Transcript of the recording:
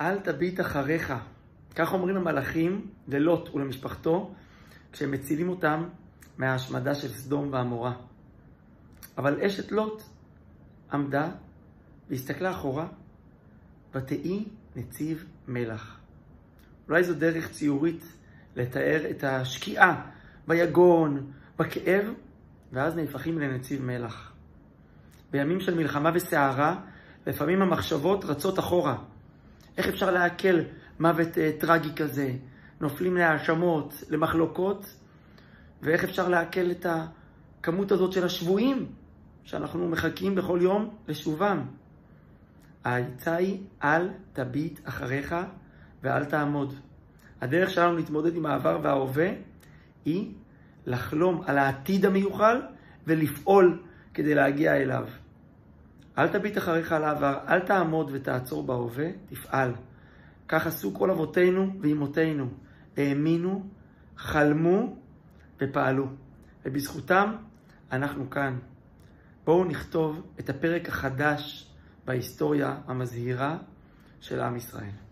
אל תביט אחריך. כך אומרים המלאכים ללוט ולמשפחתו, כשהם מצילים אותם מההשמדה של סדום ועמורה. אבל אשת לוט עמדה והסתכלה אחורה, ותהי נציב מלח. אולי זו דרך ציורית לתאר את השקיעה ביגון, בכאב, ואז נהפכים לנציב מלח. בימים של מלחמה וסערה, לפעמים המחשבות רצות אחורה. איך אפשר לעכל מוות uh, טרגי כזה? נופלים להאשמות, למחלוקות, ואיך אפשר לעכל את הכמות הזאת של השבויים שאנחנו מחכים בכל יום לשובם. העצה היא אל תביט אחריך ואל תעמוד. הדרך שלנו להתמודד עם העבר וההווה היא לחלום על העתיד המיוחל ולפעול כדי להגיע אליו. אל תביט אחריך על העבר, אל תעמוד ותעצור בהווה, תפעל. כך עשו כל אבותינו ואימותינו. האמינו, חלמו ופעלו. ובזכותם אנחנו כאן. בואו נכתוב את הפרק החדש בהיסטוריה המזהירה של עם ישראל.